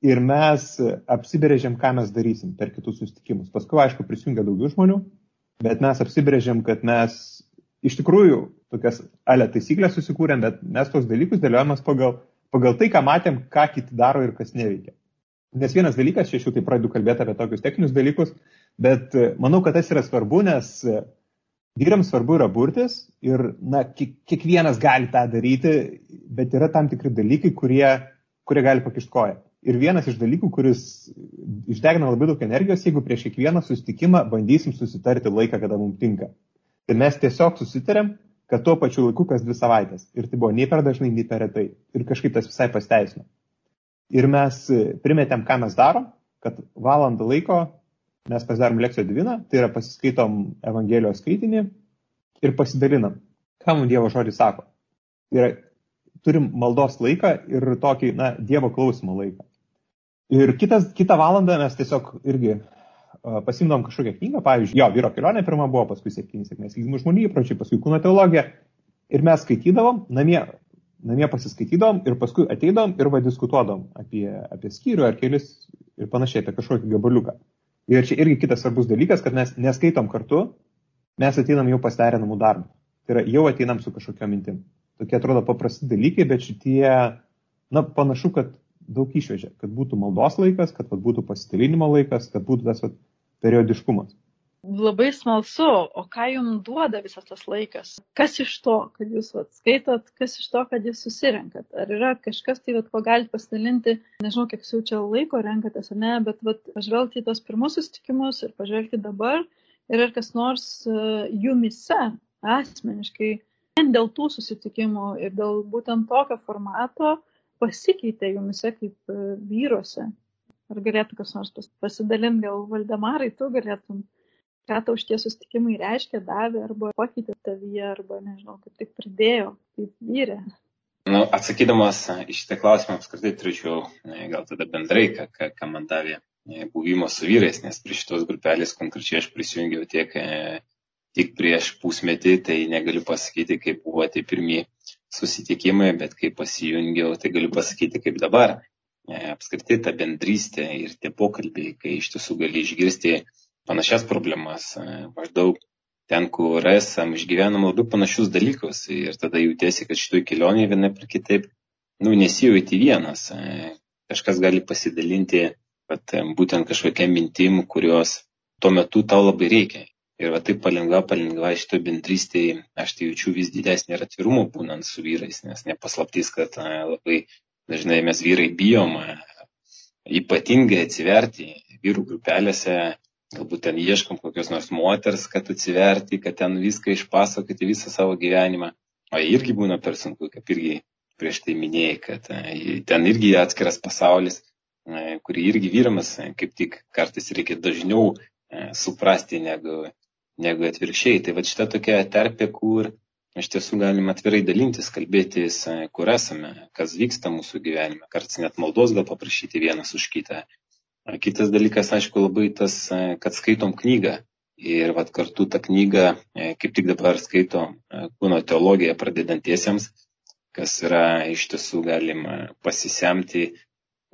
[SPEAKER 2] Ir mes apsibrėžėm, ką mes darysim per kitus susitikimus. Paskui, aišku, prisijungia daugiau žmonių, bet mes apsibrėžėm, kad mes iš tikrųjų tokias ale taisyklės susikūrėm, bet mes tos dalykus dėliojamės pagal pagal tai, ką matėm, ką kiti daro ir kas neveikia. Nes vienas dalykas, jau tai pradedu kalbėti apie tokius techninius dalykus, bet e, manau, kad tas yra svarbu, nes e, vyrams svarbu yra burtis ir, na, kiekvienas gali tą daryti, bet yra tam tikri dalykai, kurie, kurie gali pakišti koją. Ir vienas iš dalykų, kuris išdegina labai daug energijos, jeigu prieš kiekvieną susitikimą bandysim susitarti laiką, kada mums tinka. Ir mes tiesiog susitarėm, kad tuo pačiu laiku kas dvi savaitės. Ir tai buvo nei per dažnai, nei per retai. Ir kažkaip tas visai pasteisino. Ir mes primetėm, ką mes darom, kad valandą laiko mes pasidarom lekciją diviną, tai yra pasiskaitom Evangelijos skaitinį ir pasidalinam, ką mums Dievo žodis sako. Tai yra, turim maldos laiką ir tokį, na, Dievo klausimo laiką. Ir kitas, kitą valandą mes tiesiog irgi pasimdom kažkokią knygą, pavyzdžiui, jo vyro kelionė pirma buvo, paskui septynis sėkmės lygimų žmonių įpročiai, paskui kūno teologija. Ir mes skaitydavom, namie, namie pasiskaitydavom ir paskui ateidom ir va diskutuodom apie, apie skyrių ar kelis ir panašiai, apie kažkokį gabaliuką. Ir čia irgi kitas svarbus dalykas, kad mes neskaitom kartu, mes ateinam jau pasidarę namų darbą. Tai yra, jau ateinam su kažkokia mintim. Tokie atrodo paprasti dalykai, bet šitie, na, panašu, kad daug išvežė, kad būtų maldos laikas, kad vat, būtų pasidalinimo laikas, kad būtų tas vat, periodiškumas.
[SPEAKER 1] Labai smalsu, o ką jums duoda visas tas laikas? Kas iš to, kad jūs vat, skaitot, kas iš to, kad jūs susirenkat? Ar yra kažkas, tai, vat, ko galite pasidalinti, nežinau, kiek jau čia laiko renkatės ar ne, bet vat, pažvelgti į tos pirmus susitikimus ir pažvelgti dabar, ir ar kas nors uh, jumise asmeniškai, vien dėl tų susitikimų ir dėl būtent tokio formato pasikeitė jumise kaip uh, vyruose, Ar galėtų kas nors pasidalinti, gal Valdemarai, tu galėtum, ką tau šitie sustikimai reiškia, davė, arba pakeitė tavyje, arba, nežinau, kaip tik pridėjo, kaip vyrė.
[SPEAKER 5] Nu, atsakydamas į šitą klausimą, apskritai turėčiau gal tada bendrai, ką, ką, man davė e, buvimo su vyrais, nes prie šitos grupelės konkrečiai aš prisijungiau tiek, e, tik prieš pusmetį, tai negaliu pasakyti, kaip buvo tie pirmie susitikimai, bet kai pasijungiau, tai galiu pasakyti, kaip dabar. E, apskritai ta bendrystė ir tie pokalbiai, kai iš tiesų gali išgirsti panašias problemas, e, maždaug ten, kur esam, išgyvenam labai panašius dalykus ir tada jautiesi, kad šitoj kelionėje viena per kitaip, nu, nesijauti vienas. E, kažkas gali pasidalinti, kad būtent kažkokia mintim, kurios tuo metu tau labai reikia. Ir va taip palengva, palengva šito bendrystėje aš tai jaučiu vis didesnį ir atvirumą būnant su vyrais, nes nepaslaptys, kad labai dažnai mes vyrai bijom ypatingai atsiverti vyrų grupelėse, galbūt ten ieškom kokios nors moters, kad atsiverti, kad ten viską išpasakoti, visą savo gyvenimą. O irgi būna per sunku, kaip irgi prieš tai minėjai, kad e, ten irgi atskiras pasaulis, e, kurį irgi vyramas kaip tik kartais reikia dažniau suprasti negu, negu atvirkščiai. Tai va šita tokia terpė, kur iš tiesų galim atvirai dalintis, kalbėtis, kur esame, kas vyksta mūsų gyvenime, kartais net maldos gal paprašyti vienas už kitą. Kitas dalykas, aišku, labai tas, kad skaitom knygą. Ir vat kartu tą knygą, kaip tik dabar skaitom kūno teologiją pradedantiesiems, kas yra iš tiesų galima pasisemti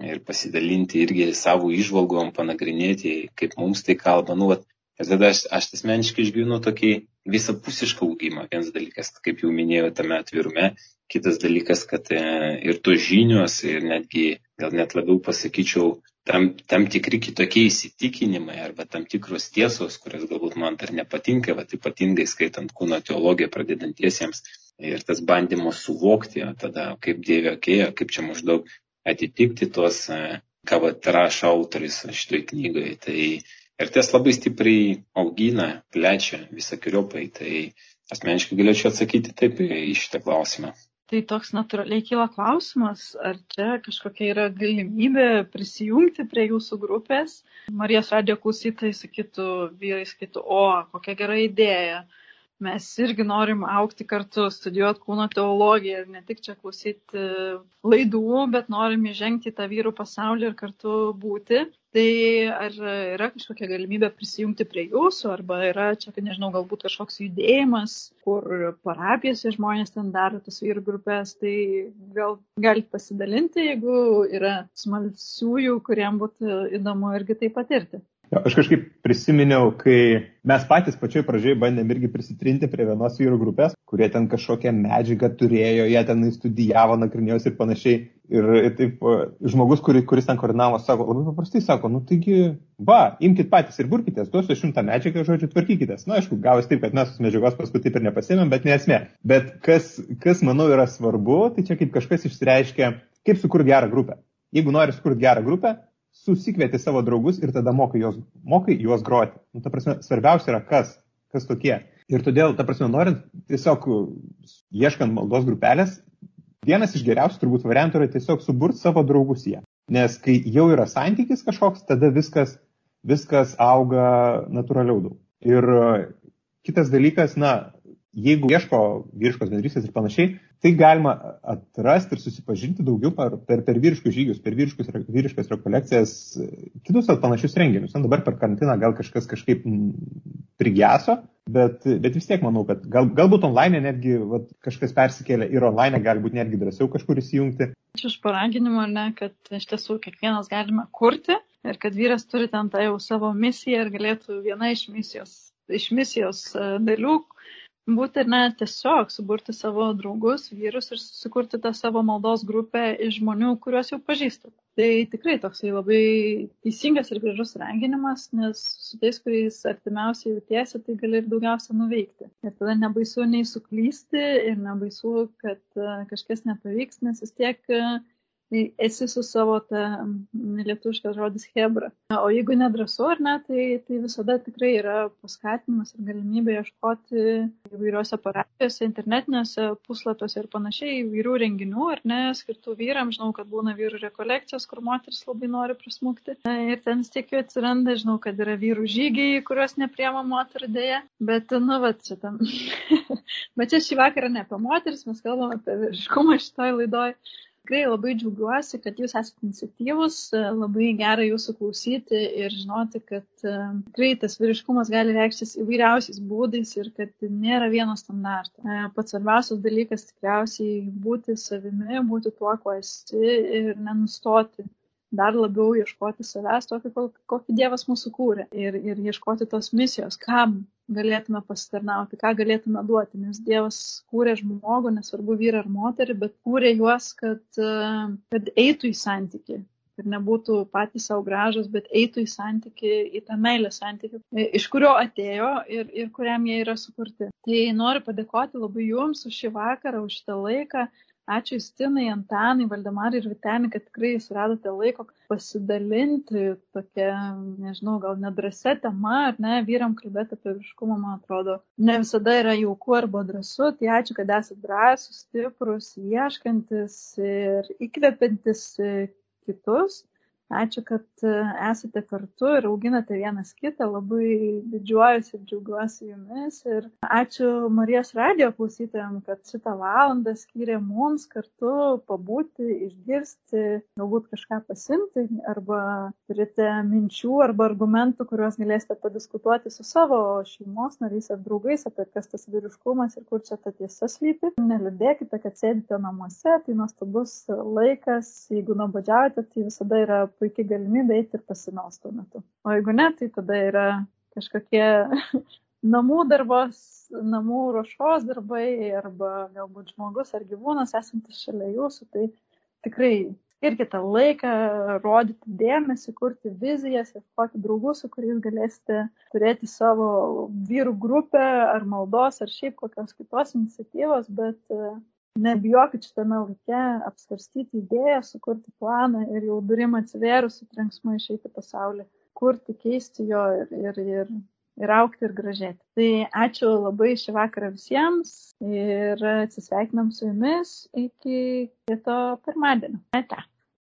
[SPEAKER 5] ir pasidalinti irgi savo išvalgom, panagrinėti, kaip mums tai kalba. Nu, vat, Ir tada aš, aš asmeniškai išgyvenu tokį visapusišką augimą. Vienas dalykas, kaip jau minėjau, tame atvirume, kitas dalykas, kad e, ir tos žinios, ir netgi, gal net labiau pasakyčiau, tam, tam tikri kitokie įsitikinimai arba tam tikros tiesos, kurios galbūt man dar nepatinka, bet ypatingai skaitant kūno teologiją pradedantiesiems ir tas bandymas suvokti, tada kaip Dievė kėja, kaip čia maždaug atitikti tuos, e, ką rašo autoris šitoj knygoje. Tai ir tas labai stipriai augina, plečia visokiojopai. Tai asmeniškai galėčiau atsakyti taip į šitą klausimą.
[SPEAKER 1] Tai toks natūraliai kyla klausimas, ar čia kažkokia yra galimybė prisijungti prie jūsų grupės. Marijos radio klausytojai sakytų, vyrai sakytų, o, kokia gera idėja. Mes irgi norim aukti kartu, studijuoti kūno teologiją ir ne tik čia klausyti laidų, bet norim įžengti į tą vyrų pasaulį ir kartu būti. Tai ar yra kažkokia galimybė prisijungti prie jūsų, arba yra čia, nežinau, galbūt kažkoks judėjimas, kur parapijose žmonės ten daro tas vyrų grupės, tai gal galite pasidalinti, jeigu yra smalsiųjų, kuriem būtų įdomu irgi tai patirti.
[SPEAKER 2] Jo, aš kažkaip prisiminiau, kai mes patys pačioj pradžioj bandėm irgi prisitrinti prie vienos vyrų grupės, kurie ten kažkokią medžiagą turėjo, jie ten studijavo, nagrinėjos ir panašiai. Ir, taip, žmogus, kuris, kuris ten koordinavo, sako, labai paprastai sako, nu taigi, va, imkite patys ir burkitės, duosiu šimtą medžiagą, žodžiu, tvarkykitės. Na, nu, aišku, gavus taip, kad mes tos medžiagos paskui taip ir nepasėmėm, bet nesmė. Bet kas, kas, manau, yra svarbu, tai čia kaip kažkas išsireiškia, kaip sukurti gerą grupę. Jeigu nori sukurti gerą grupę, susikvieti savo draugus ir tada mokai juos, mokai juos groti. Nu, ta prasme, svarbiausia yra kas, kas tokie. Ir todėl, ta prasme, norint tiesiog ieškant maldos grupelės, vienas iš geriausių turbūt variantų yra tiesiog suburti savo draugus jie. Nes kai jau yra santykis kažkoks, tada viskas, viskas auga natūraliau daug. Ir kitas dalykas, na, jeigu ieško vyriškos bendrystės ir panašiai, tai galima atrasti ir susipažinti daugiau per, per, per vyriškus žygius, per vyriškus, vyriškas rekolekcijas, kitus panašius renginius. Na, dabar per karantiną gal kažkas kažkaip prigeso, bet, bet vis tiek manau, kad gal, galbūt online netgi vat, kažkas persikėlė ir online galbūt netgi drąsiau kažkur įsijungti.
[SPEAKER 1] Ačiū už paraginimą, ne, kad iš tiesų kiekvienas galime kurti ir kad vyras turi ten tą jau savo misiją ir galėtų viena iš misijos, iš misijos e, dalių būti ir net tiesiog suburti savo draugus, vyrus ir susikurti tą savo maldos grupę iš žmonių, kuriuos jau pažįstate. Tai tikrai toksai labai teisingas ir gražus renginimas, nes su tais, kuriais artimiausiai jautiesi, tai gali ir daugiausia nuveikti. Ir tada nebaisu nei suklysti ir nebaisu, kad e, kažkas nepavyks, nes vis tiek e, esi su savo ta lietuviškas žodis hebra. O jeigu nedrasu ar ne, tai, tai visada tikrai yra paskatinimas ir galimybė ieškoti įvairiuose parapijose, internetiniuose puslapiuose ir panašiai įvairių renginių ar ne, skirtų vyram. Žinau, kad būna vyrų rekolekcijos, kur moteris labai nori prasmukti. Ir ten tiek jų atsiranda, žinau, kad yra vyrų žygiai, kuriuos nepriema moterų dėja. Bet, nu, va, čia tam. Bet čia šį vakarą ne apie moteris, mes kalbame apie vyriškumą šitoj laidoj tikrai labai džiaugiuosi, kad jūs esate iniciatyvus, labai gera jūsų klausyti ir žinoti, kad e, tikrai tas vyriškumas gali reikštis įvairiausiais būdais ir kad nėra vieno standarto. E, pats svarbiausias dalykas tikriausiai būti savimi, būti tuo, kuo esi ir nenustoti dar labiau ieškoti savęs, tokį, kokį Dievas mūsų kūrė ir, ir ieškoti tos misijos, kam galėtume pasitarnauti, ką galėtume duoti, nes Dievas kūrė žmogų, nesvarbu vyrą ar moterį, bet kūrė juos, kad, kad eitų į santyki. Ir nebūtų patys savo gražus, bet eitų į santyki, į tą meilę santyki, iš kurio atėjo ir, ir kuriam jie yra sukurti. Tai noriu padėkoti labai Jums už šį vakarą, už šitą laiką. Ačiū Justinai, Antanai, Valdemarai ir Vitenį, kad tikrai suradote laiko pasidalinti tokia, nežinau, gal nedrasia tema, ar ne, vyram kalbėti apie vyriškumą, man atrodo, ne visada yra jauku arba drąsu. Tai ačiū, kad esate drąsūs, stiprus, ieškantis ir įkvepiantis kitus. Ačiū, kad e, esate kartu ir auginate vienas kitą. Labai didžiuojuosi ir džiaugiuosi jumis. Ir ačiū Marijos radio klausytojams, kad šitą valandą skyrė mums kartu pabūti, išgirsti, galbūt kažką pasimti, arba turite minčių arba argumentų, kuriuos galėsite padiskutuoti su savo šeimos nariais ar draugais apie kas tas vyriškumas ir kur čia ta tiesa slypi. Neliūdėkite, kad sėdite namuose, tai nuostabus laikas. Jeigu nuobodžiaujate, tai visada yra puikiai galimybė eiti ir pasimelsti tuo metu. O jeigu ne, tai tada yra kažkokie namų darbos, namų ruošos darbai arba galbūt žmogus ar gyvūnas esantis šalia jūsų, tai tikrai skirkite laiką, rodyti dėmesį, kurti vizijas, ieškoti draugų, su kuriais galėsite turėti savo vyrų grupę ar maldos ar šiaip kokios kitos iniciatyvos, bet nebijokit šitame laike apsvarstyti idėją, sukurti planą ir jau durim atsivėrus su trenksmu išeiti pasaulį, kurti, keisti jo ir, ir, ir, ir aukti ir gražėti. Tai ačiū labai šį vakarą visiems ir atsisveikinam su jumis iki kito pirmadienio. Ate.